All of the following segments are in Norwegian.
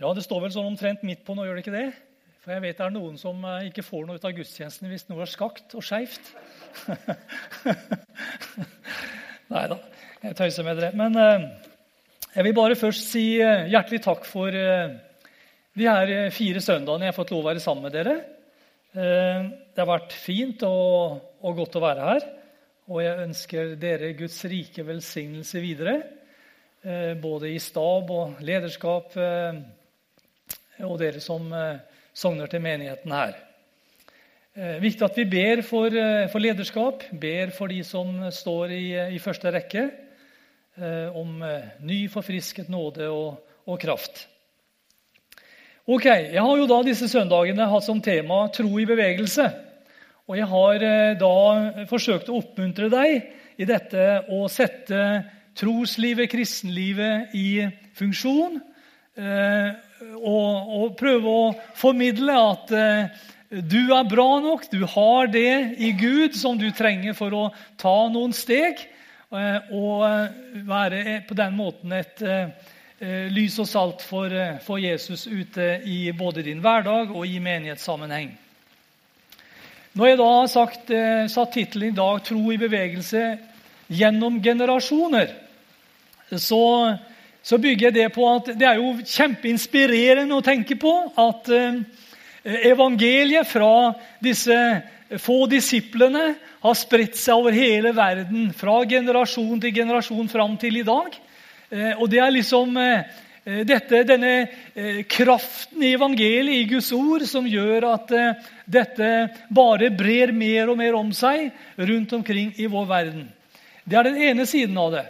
Ja, det står vel sånn omtrent midt på nå, gjør det ikke det? For jeg vet det er noen som eh, ikke får noe ut av gudstjenesten hvis noe er skakt og skeivt. Nei da, jeg tøyser med dere. Men eh, jeg vil bare først si eh, hjertelig takk for de her fire søndagene jeg har fått lov å være sammen med dere. Det har vært fint og, og godt å være her. Og jeg ønsker dere Guds rike velsignelse videre. Både i stab og lederskap og dere som eh, sogner til menigheten her. Eh, viktig at vi ber for, eh, for lederskap, ber for de som står i, i første rekke, om ny forfrisket nåde og, og kraft. Ok, Jeg har jo da disse søndagene hatt som tema 'tro i bevegelse'. Og jeg har da forsøkt å oppmuntre deg i dette å sette troslivet, kristenlivet, i funksjon. Og, og prøve å formidle at eh, du er bra nok, du har det i Gud som du trenger for å ta noen steg. eh, og eh, være på den måten et lys og salt for, for Jesus ute i både din hverdag og i menighetssammenheng. Når jeg da sagt, satt tittelen i dag 'Tro i bevegelse gjennom generasjoner', så, så bygger jeg det på at det er jo kjempeinspirerende å tenke på at eh, evangeliet fra disse få disiplene har spredt seg over hele verden fra generasjon til generasjon fram til i dag. Eh, og det er liksom eh, dette, denne kraften i evangeliet, i Guds ord, som gjør at dette bare brer mer og mer om seg rundt omkring i vår verden. Det er den ene siden av det.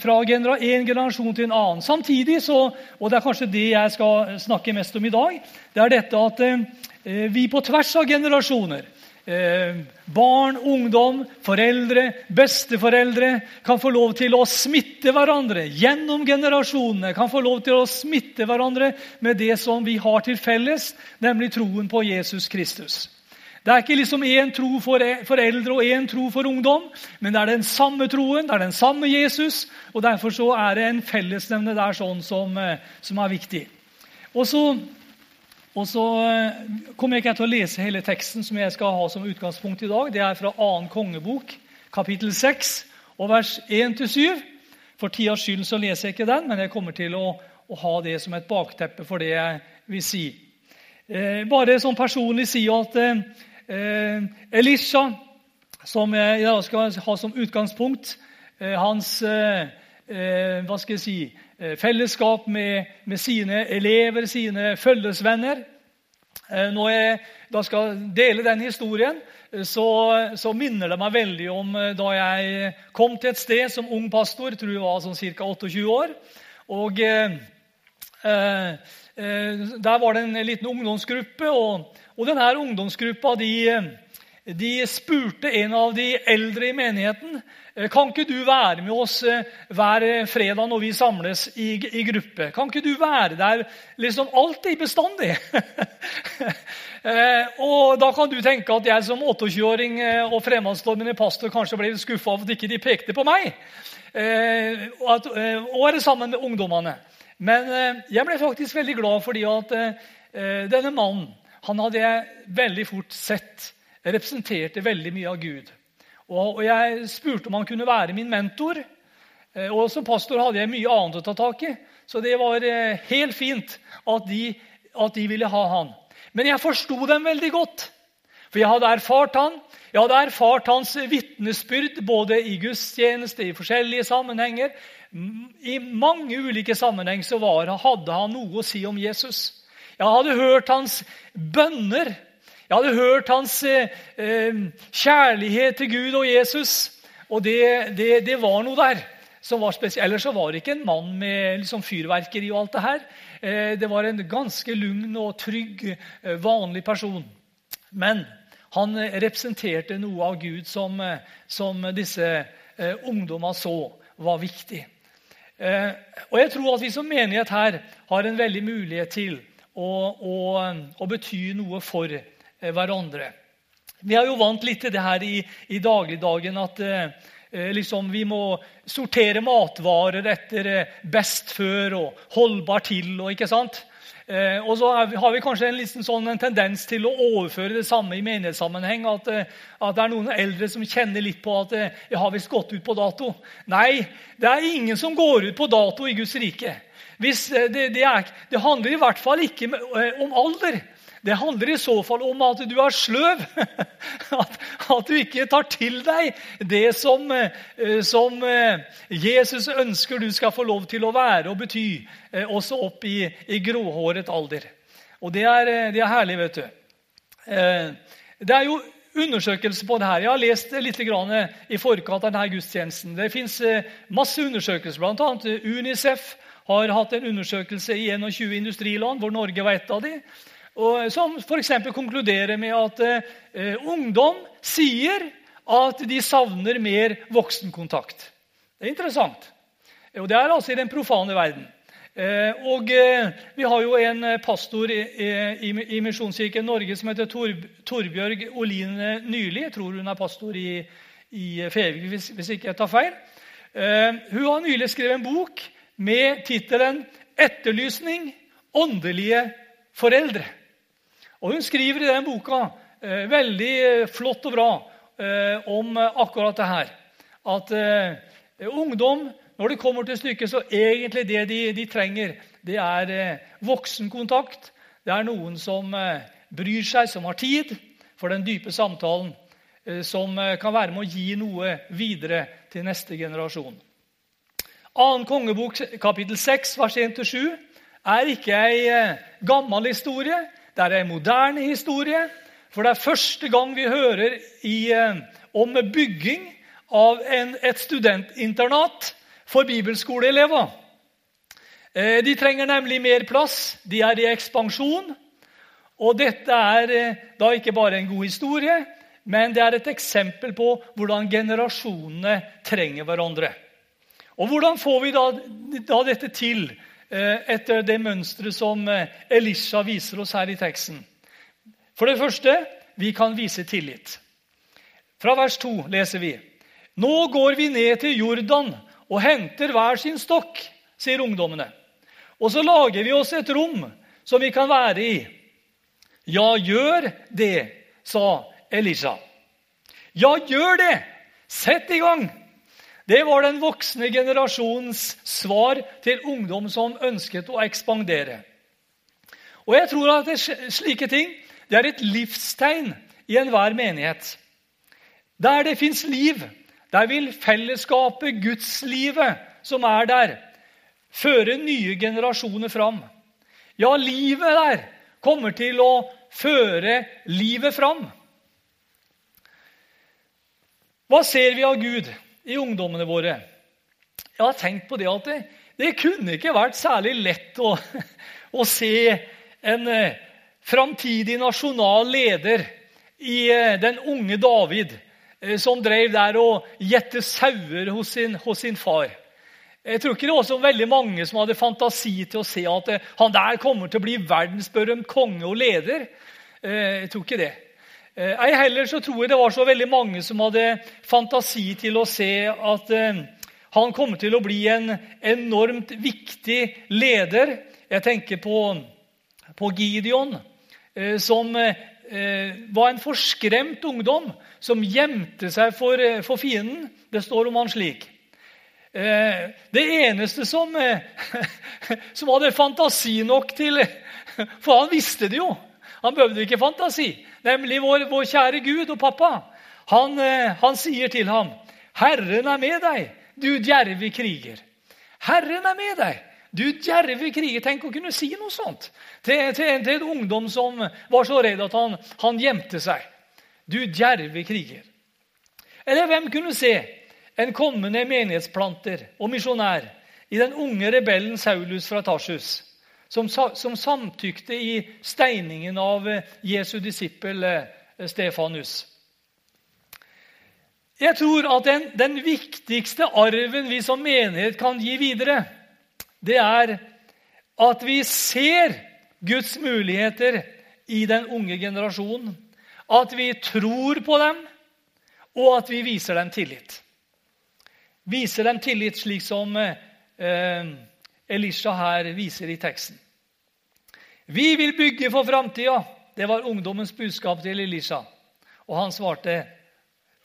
Fra en generasjon til en annen. Samtidig, så, og det er kanskje det jeg skal snakke mest om i dag, det er dette at eh, vi på tvers av generasjoner Eh, barn, ungdom, foreldre, besteforeldre kan få lov til å smitte hverandre gjennom generasjonene. Kan få lov til å smitte hverandre med det som vi har til felles, nemlig troen på Jesus Kristus. Det er ikke liksom én tro for foreldre og én tro for ungdom, men det er den samme troen, det er den samme Jesus. og Derfor så er det en fellesnevne der sånn som, eh, som er viktig. Og så og så eh, kommer jeg ikke til å lese hele teksten som jeg skal ha som utgangspunkt i dag. Det er fra 2. kongebok, kapittel 6, og vers 1-7. For tidas skyld så leser jeg ikke den, men jeg kommer til å, å, ha det som et bakteppe for det jeg vil si. Eh, bare sånn personlig si at Elisha, som jeg da skal ha som utgangspunkt, eh, hans eh, eh, hva skal jeg si, Eh, fellesskap med, med, sine elever, sine følgesvenner. Eh, når jeg da skal dele den historien, eh, så, så, minner det meg veldig om da jeg kom til et sted som ung pastor. Tror jeg var sånn ca. 28 år. Og eh, eh, Der var det en liten ungdomsgruppe. Og, og denne ungdomsgruppa de, de spurte en av de eldre i menigheten Eh, kan ikke du være med oss eh, hver fredag når vi samles i, i gruppe? Kan ikke du være der liksom alltid bestandig? Eh, og Da kan du tenke at jeg som 28-åring og fremadstormende pastor kanskje ble skuffa over at ikke de pekte på meg. Og, være sammen med ungdommene. Men jeg ble faktisk veldig glad fordi at denne mannen han hadde jeg veldig fort sett representerte veldig mye av Gud. Og Jeg spurte om han kunne være min mentor. Eh, og Som pastor hadde jeg mye annet å ta tak i, så det var eh, helt fint at de, at de ville ha han. Men jeg forsto dem veldig godt, for jeg hadde erfart han. Jeg hadde erfart hans vitnesbyrd både i gudstjeneste, i forskjellige sammenhenger. I mange ulike sammenhenger så var, hadde han noe å si om Jesus. Jeg hadde hørt hans bønner jeg hadde hørt hans eh, eh, kjærlighet til Gud og Jesus, og det, det, det var noe der som var spesielt. Ellers så var det ikke en mann med liksom, fyrverkeri og alt det her. Eh, det var en ganske lugn og trygg, eh, vanlig person. Men han representerte noe av Gud som, eh, som disse eh, ungdommene så var viktig. Eh, og jeg tror at vi som menighet her har en veldig mulighet til å, å, å bety noe for Eh, hverandre. Vi er jo vant litt til det her i, i dagligdagen at eh, eh, liksom, vi må sortere matvarer etter eh, best før og holdbar til. og ikke sant? Eh, og så har vi kanskje en, liksom sånn, en tendens til å overføre det samme i menighetssammenheng. At, at, det er noen eldre som kjenner litt på at jeg har visst gått ut på dato. Nei, det er ingen som går ut på dato i Guds rike. Hvis, det, det, er, det handler i hvert fall ikke om alder. Det handler i så fall om at du er sløv. At, at du ikke tar til deg det som, eh, som, eh, Jesus ønsker du skal få lov til å være og bety, eh, også opp i, i gråhåret alder. Og det er, det er, herlig, vet du. Det er jo undersøkelser på det her. Jeg har lest litt i forkant av denne gudstjenesten. Det fins masse undersøkelser. Annet Unicef har hatt en undersøkelse i 21 industriland, hvor Norge var et av de, og som f.eks. konkluderer med at eh, ungdom sier at de savner mer voksenkontakt. Det er interessant. Og det er altså i den profane verden. Eh, og eh, Vi har jo en pastor i, i, i Misjonskirken Norge som heter Tor, Torbjørg Oline Nyli. Jeg tror hun er pastor i, i Fevik, hvis, hvis, ikke jeg tar feil. Eh, hun har nylig skrevet en bok med tittelen 'Etterlysning åndelige foreldre'. Og Hun skriver i den boka eh, veldig eh, flott og bra eh, om akkurat det her. At eh, ungdom, når det kommer til stykket, så egentlig det de, de trenger, det er eh, voksenkontakt. Det er noen som eh, bryr seg, som har tid for den dype samtalen. som kan være med å gi noe videre til neste generasjon. Annen kongebok, kapittel 6, vers 1-7, er ikke ei gammel historie. Det er en moderne historie. For det er første gang vi hører i, eh, om bygging av en, et studentinternat for bibelskoleelever. Eh, de trenger nemlig mer plass. De er i ekspansjon. Og dette er eh, da ikke bare en god historie, men det er et eksempel på hvordan generasjonene trenger hverandre. Og Hvordan får vi da, da dette til Eh, etter det mønsteret som eh, Elisha viser oss her i teksten. For det første vi kan vise tillit. Fra vers 2 leser vi. Nå går vi ned til Jordan og henter hver sin stokk, sier ungdommene. Og så lager vi oss et rom som vi kan være i. Ja, gjør det, sa Elisha. Ja, gjør det! Sett i gang! Det var den voksne generasjonens svar til ungdom som ønsket å ekspandere. Og jeg tror at det, slike ting det er et livstegn i enhver menighet. Der det fins liv, der vil fellesskapet, gudslivet som er der, føre nye generasjoner fram. Ja, livet der kommer til å føre livet fram. Hva ser vi av Gud? I ungdommene våre. Jeg har tenkt på det at det, det kunne ikke vært særlig lett å, å se en eh, framtidig nasjonal leder i eh, den unge David, eh, som drev der og gjette sauer hos sin, hos sin, far. Jeg tror ikke det var så veldig mange som hadde fantasi til å se at eh, han der kommer til å bli verdensberømt konge og leder. Jeg tror ikke det. Eh, ei heller så tror jeg det var så veldig mange som hadde fantasi til å se at eh, han kom til å bli en enormt viktig leder. Jeg tenker på, på Gideon, eh, som var en forskremt ungdom som gjemte seg for, for fienden. Det står om han slik. Det eneste som, som hadde fantasi nok til For han visste det jo. Han behøvde ikke fantasi nemlig vår, vår kjære Gud og pappa, han, eh, han, sier til ham, 'Herren er med deg, du djerve kriger'. Herren er med deg, du djerve kriger. Tenk å kunne si noe sånt til, til, til en ungdom som var så redd at han, han gjemte seg. Du djerve kriger. Eller hvem kunne se en kommende menighetsplanter og misjonær i den unge rebellen Saulus fra Tarsus? Som, som samtykte i steiningen av eh, Jesu disippel eh, Stefanus. Jeg tror at den, den, viktigste arven vi som menighet kan gi videre, det er at vi ser Guds muligheter i den unge generasjonen. At vi tror på dem, og at vi viser dem tillit. viser dem tillit, slik som eh, Elisha her viser i teksten. Vi vil bygge for framtida. Det var ungdommens budskap til Elisha. Og han svarte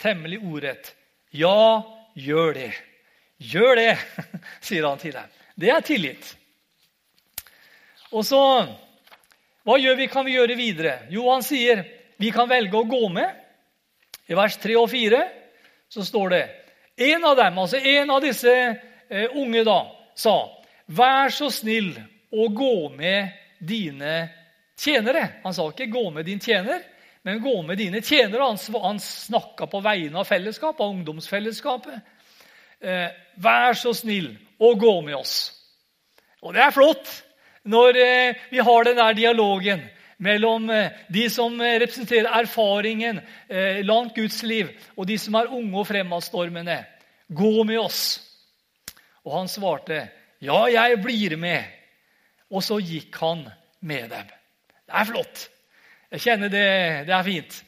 temmelig ordrett. Ja, gjør det. Gjør det, sier han til dem. Det er tillit. Og så Hva vi, kan vi gjøre videre? Jo, han sier vi kan velge å gå med. I vers 3 og 4 så står det En av dem, altså en av disse eh, unge, da, sa Vær så snill å gå med dine tjenere. Han sa ikke 'gå med din tjener', men 'gå med dine tjenere'. Han, han snakka på vegne av fellesskapet, av ungdomsfellesskapet. Eh, 'Vær så snill å gå med oss'. Og det er flott når eh, vi har den der dialogen mellom eh, de som representerer erfaringen eh, langt Guds liv, og de som er unge og fremadstormende. Gå med oss. Og han svarte, 'Ja, jeg blir med.' Og så gikk han med dem. Det er flott. Jeg kjenner det, det er fint.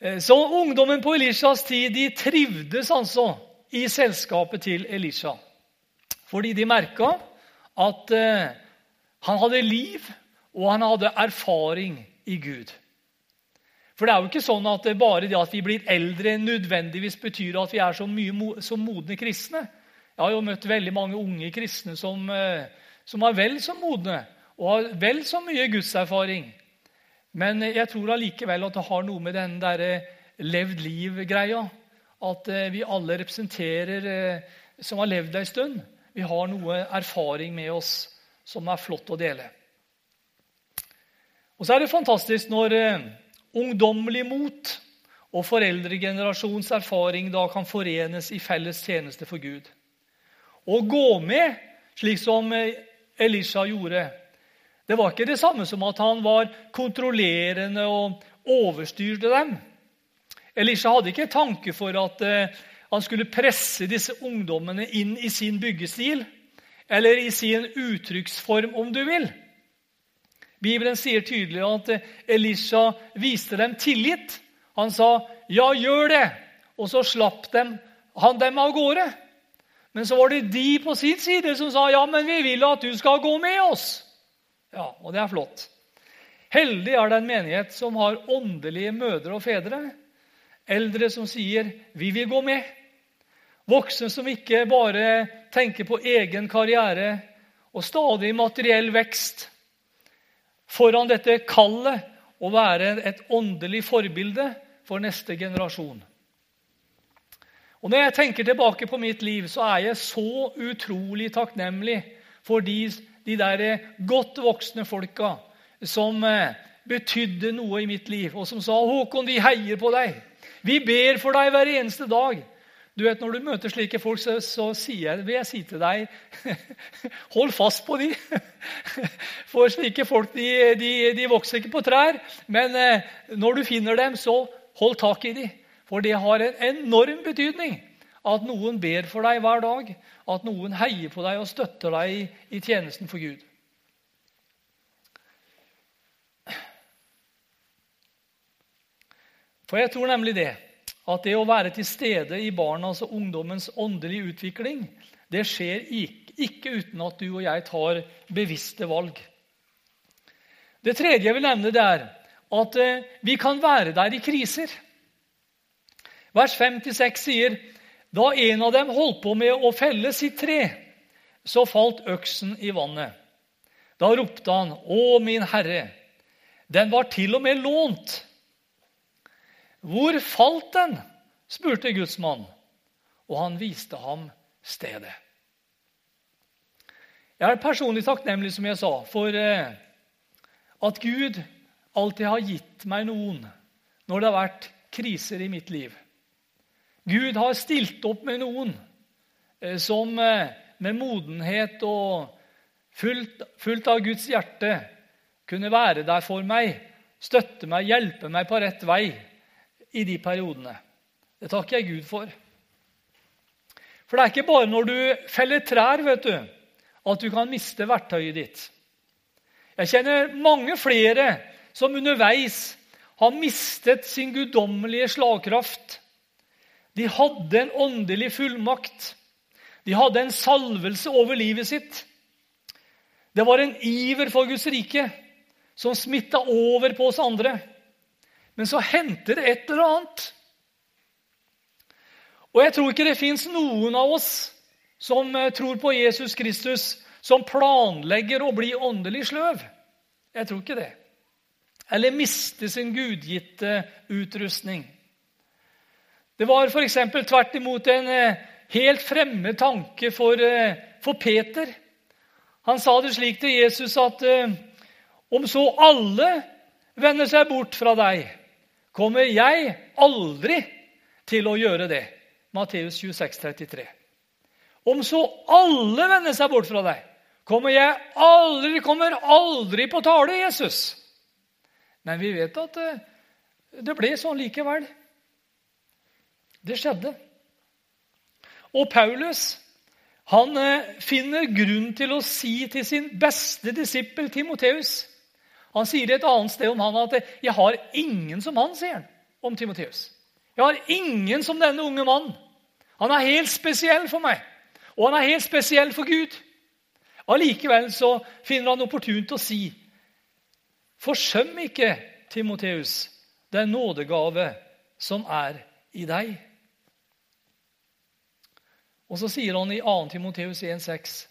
Eh, så ungdommen på Elishas tid de trivdes altså i selskapet til Elisha. Fordi de merka at uh, han hadde liv, og han hadde erfaring i Gud. For det er jo ikke sånn at bare det at vi blir eldre, nødvendigvis betyr at vi er så, mye, så modne kristne. Jeg har jo møtt veldig mange unge kristne som uh, som er vel så modne og har vel så mye gudserfaring. Men jeg tror allikevel at det har noe med den der eh, levd liv-greia At eh, vi alle representerer eh, som har levd ei stund. Vi har noe erfaring med oss som er flott å dele. Og så er det fantastisk når ungdommelig mot og foreldregenerasjons erfaring da kan forenes i felles tjeneste for Gud. Å gå med, slik som Elisha gjorde, det var ikke det samme som at han var kontrollerende og overstyrte dem. Elisha hadde ikke tanke for at eh, han skulle presse disse ungdommene inn i sin byggestil eller i sin uttrykksform, om du vil. Bibelen sier tydelig at eh, Elisha viste dem tillit. Han sa, 'Ja, gjør det.' Og så slapp dem, han dem av gårde. Men så var det de på sin side som sa ja, men vi vil at du skal gå med oss. Ja, Og det er flott. Heldig er den menighet som har åndelige mødre og fedre. Eldre som sier 'vi vil gå med'. Voksne som ikke bare tenker på egen karriere og stadig materiell vekst. Foran dette kallet å være et åndelig forbilde for neste generasjon. Og Når jeg tenker tilbake på mitt liv, så er jeg så utrolig takknemlig for de, de der godt voksne folka som eh, betydde noe i mitt liv, og som sa 'Håkon, vi heier på deg. Vi ber for deg hver eneste dag.' Du vet, Når du møter slike folk, så, så jeg, vil jeg si til deg Hold fast på dem. For slike folk de, de, de vokser ikke på trær. Men eh, når du finner dem, så hold tak i dem. For det har en enorm betydning at noen ber for deg hver dag, at noen heier på deg og støtter deg i, tjenesten for Gud. For jeg tror nemlig det, at det å være til stede i barnas og ungdommens åndelige utvikling, det skjer ikke uten at du og jeg tar bevisste valg. Det tredje jeg vil nevne, det er at eh, vi kan være der i kriser. Vers 5-6 sier da en av dem holdt på med å felle sitt tre, så falt øksen i vannet. Da ropte han, 'Å, min Herre, den var til og med lånt.' 'Hvor falt den?' spurte gudsmannen, og han viste ham stedet. Jeg er personlig takknemlig som jeg sa, for eh, at Gud alltid har gitt meg noen når det har vært kriser i mitt liv. Gud har stilt opp med noen eh, som eh, med modenhet og fullt, fullt, av Guds hjerte kunne være der for meg, støtte meg, hjelpe meg på rett vei i de periodene. Det takker jeg Gud for. For det er ikke bare når du feller trær, vet du, at du kan miste verktøyet ditt. Jeg kjenner mange flere som underveis har mistet sin guddommelige slagkraft De hadde en åndelig fullmakt. De hadde en salvelse over livet sitt. Det var en iver for Guds rike som smitta over på oss andre. Men så hendte det et eller annet. Og jeg tror ikke det fins noen av oss som eh, tror på Jesus Kristus, som planlegger å bli åndelig sløv. Jeg tror ikke det. Eller miste sin gudgitte utrustning. Det var f.eks. tvert imot en eh, helt fremmed tanke for, eh, for, Peter. Han sa det slik til Jesus at eh, om så alle vender seg bort fra deg, kommer jeg aldri til å gjøre det. Matteus 26, 33. Om så alle vender seg bort fra deg, kommer jeg aldri, kommer aldri på tale, Jesus. Men vi vet at det ble sånn likevel. Det skjedde. Og Paulus han eh, finner grunn til å si til sin beste disippel Timoteus Han sier et annet sted om han at 'jeg har ingen som han', sier han om Timoteus. 'Jeg har ingen som denne unge mannen'. Han er helt spesiell for meg, og han er helt spesiell for Gud.' Allikevel så finner han opportunt å si, 'Forsøm ikke, Timoteus, den nådegave som er i deg.' Og så sier han i 2. Timoteus 1,6.: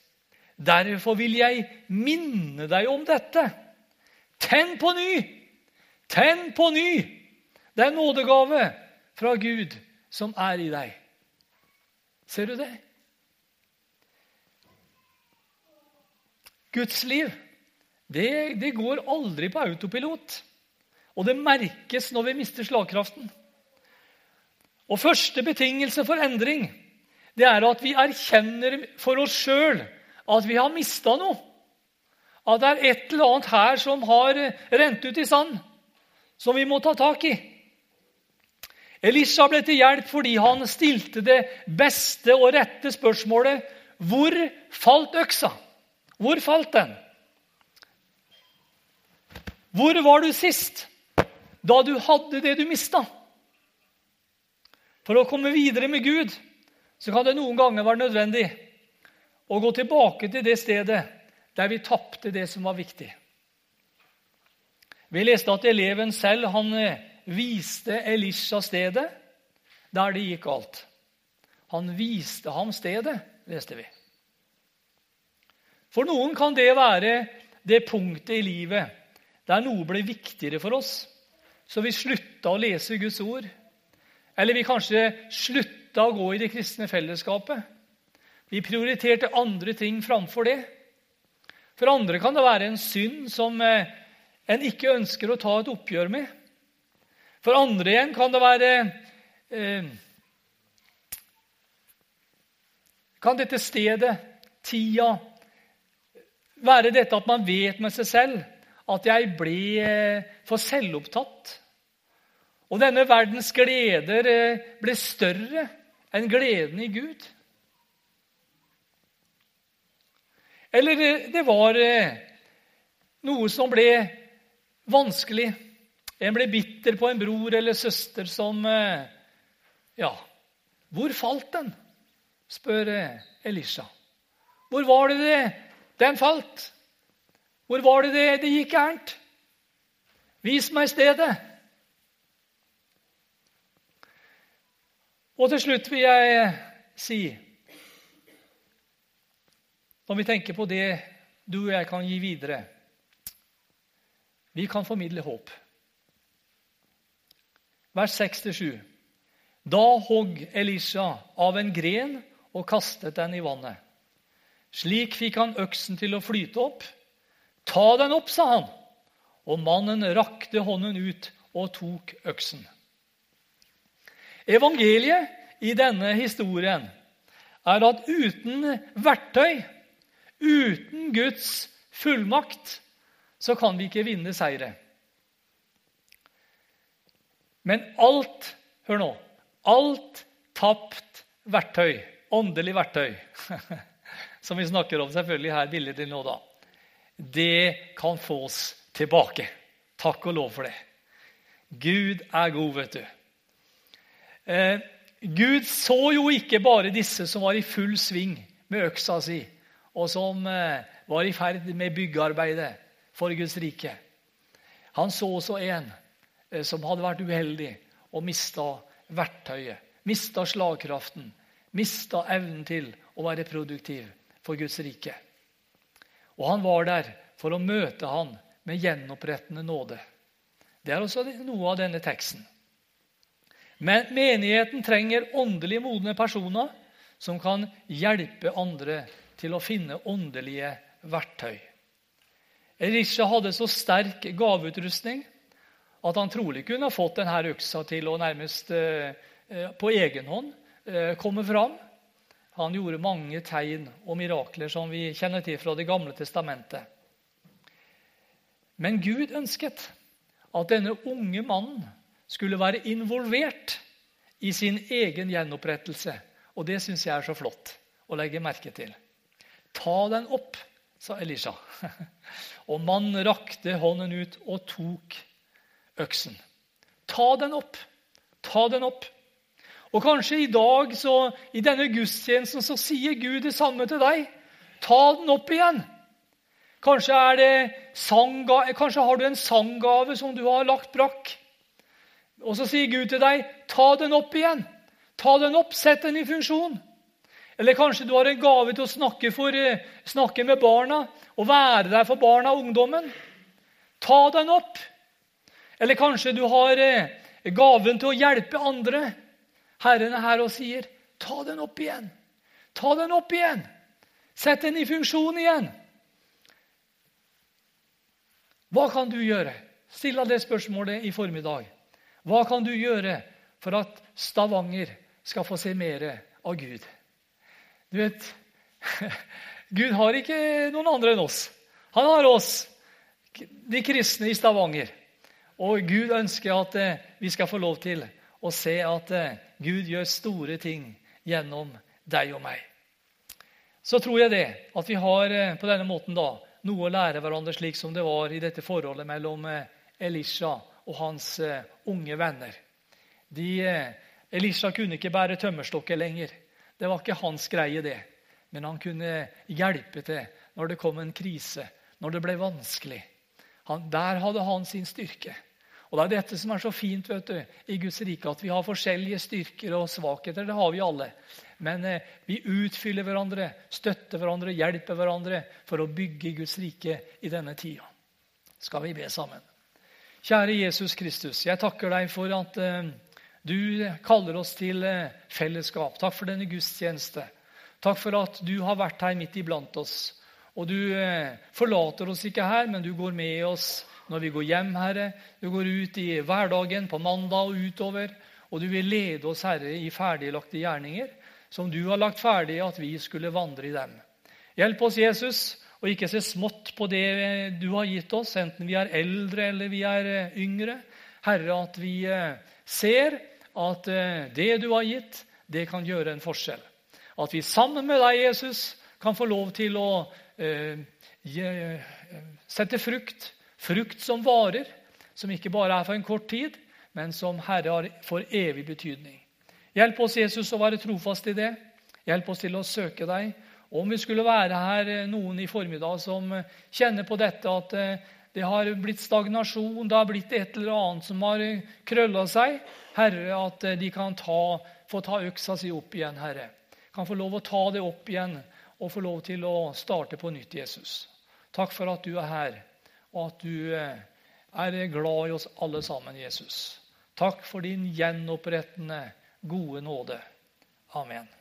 Derfor vil jeg minne deg om dette. Tenn på ny! Tenn på ny! Det er nådegave fra Gud som er i deg. Ser du det? Guds liv, det, det går aldri på autopilot. Og det merkes når vi mister slagkraften. Og første betingelse for endring det er at vi erkjenner for oss sjøl at vi har mista noe. At det er et eller annet her som har rent ut i sand, som vi må ta tak i. Elisha ble til hjelp fordi han stilte det beste og rette spørsmålet Hvor falt øksa? Hvor falt den? Hvor var du sist, da du hadde det du mista? For å komme videre med Gud så kan det noen ganger være nødvendig å gå tilbake til det stedet der vi tapte det som var viktig. Vi leste at eleven selv han eh, viste Elisha stedet der det gikk galt. Han viste ham stedet, leste vi. For noen kan det være det punktet i livet der noe ble viktigere for oss, så vi slutta å lese Guds ord. Eller vi kanskje slutta slutta å gå i det kristne fellesskapet. Vi prioriterte andre ting framfor det. For andre kan det være en synd som eh, en ikke ønsker å ta et oppgjør med. For andre igjen kan det være eh, Kan dette stedet, tida, være dette at man vet med seg selv at jeg ble eh, for selvopptatt? Og denne verdens gleder ble større enn gleden i Gud. Eller det var eh, noe som ble vanskelig. En ble bitter på en bror eller søster som eh, Ja, hvor falt den? spør eh, Elisha. Hvor var det det den falt? Hvor var det det, det gikk gærent? Vis meg stedet. Og til slutt vil jeg si Når vi tenker på det du og jeg kan gi videre Vi kan formidle håp. Vers 6-7. Da hogg Elisha av en gren og kastet den i vannet. Slik fikk han øksen til å flyte opp. Ta den opp, sa han. Og mannen rakte hånden ut og tok øksen. Evangeliet i denne historien er at uten verktøy, uten Guds fullmakt, så kan vi ikke vinne seire. Men alt Hør nå. Alt tapt verktøy, åndelig verktøy, som vi snakker om selvfølgelig her billig til nå, da, det kan fås tilbake. Takk og lov for det. Gud er god, vet du. Eh, Gud så jo ikke bare disse som var i full sving med øksa si, og som eh, var i ferd med byggearbeidet for Guds rike. Han så også en eh, som hadde vært uheldig og mista verktøyet, mista slagkraften, mista evnen til å være produktiv for Guds rike. Og han var der for å møte han med gjenopprettende nåde. Det er også noe av denne teksten. Men menigheten trenger åndelig modne personer som kan hjelpe andre til å finne åndelige verktøy. Elisha hadde så sterk gaveutrustning at han trolig kunne ha fått denne øksa til å nærmest eh, eh, på egen hånd eh, komme fram. Han gjorde mange tegn og mirakler som vi kjenner til fra Det gamle testamentet. Men Gud ønsket at denne unge mannen skulle være involvert i sin egen gjenopprettelse. Og det syns jeg er så flott å legge merke til. Ta den opp, sa Elisha. Og mannen rakte hånden ut og tok øksen. Ta den opp. Ta den opp. Og kanskje i dag, så, i denne gudstjenesten, så sier Gud det samme til deg. Ta den opp igjen. Kanskje, kanskje har du en sanggave som du har lagt brakk. Og så sier Gud til deg, 'Ta den opp igjen.' Ta den opp, Sett den i funksjon. Eller kanskje du har en gave til å snakke, for, eh, snakke med barna og være der for barna og ungdommen. Ta den opp. Eller kanskje du har eh, gaven til å hjelpe andre. Herren er her og sier, 'Ta den opp igjen.' Ta den opp igjen. Sett den i funksjon igjen. Hva kan du gjøre? Still det spørsmålet i formiddag. Hva kan du gjøre for at Stavanger skal få se mer av Gud? Du vet, Gud har ikke noen andre enn oss. Han har oss, de kristne i Stavanger. Og Gud ønsker at eh, vi skal få lov til å se at eh, Gud gjør store ting gjennom deg og meg. Så tror jeg det, at vi har eh, på denne måten da, noe å lære hverandre, slik som det var i dette forholdet mellom Elisha og hans uh, unge venner. De, uh, Elisha kunne ikke bære tømmerstokker lenger. Det var ikke hans greie, det. Men han kunne hjelpe til når det kom en krise, når det ble vanskelig. Han, der hadde han sin styrke. Og Det er dette som er så fint vet du, i Guds rike, at vi har forskjellige styrker og svakheter. Det har vi alle. Men eh, vi utfyller hverandre, støtter hverandre, hjelper hverandre for å bygge Guds rike i denne tida. Skal vi be sammen? Kjære Jesus Kristus, jeg takker deg for at eh, du kaller oss til eh, fellesskap. Takk for denne gudstjeneste. Takk for at du har vært her midt iblant oss. Og du eh, forlater oss ikke her, men du går med oss når vi går hjem, Herre. Du går ut i hverdagen, på mandag og utover. Og du vil lede oss, Herre, i ferdiglagte gjerninger som du har lagt ferdig at vi skulle vandre i dem. Hjelp oss, Jesus, og ikke se smått på det du har gitt oss, enten vi er eldre eller vi er eh, yngre. Herre, at vi eh, ser at eh, det du har gitt, det kan gjøre en forskjell. At vi sammen med deg, Jesus, kan få lov til å eh, sette frukt. Frukt som varer, som ikke bare er for en kort tid, men som Herre har for evig betydning. Hjelp oss, Jesus, å være trofast i det. Hjelp oss til å søke deg om vi skulle være her eh, noen i formiddag som eh, kjenner på dette at eh, det har blitt stagnasjon, det har blitt et eller annet som har krølla seg, Herre, at de kan ta, få ta øksa si opp igjen, Herre. Kan få lov å ta det opp igjen og få lov til å starte på nytt, Jesus. Takk for at du er her, og at du er glad i oss alle sammen, Jesus. Takk for din gjenopprettende, gode nåde. Amen.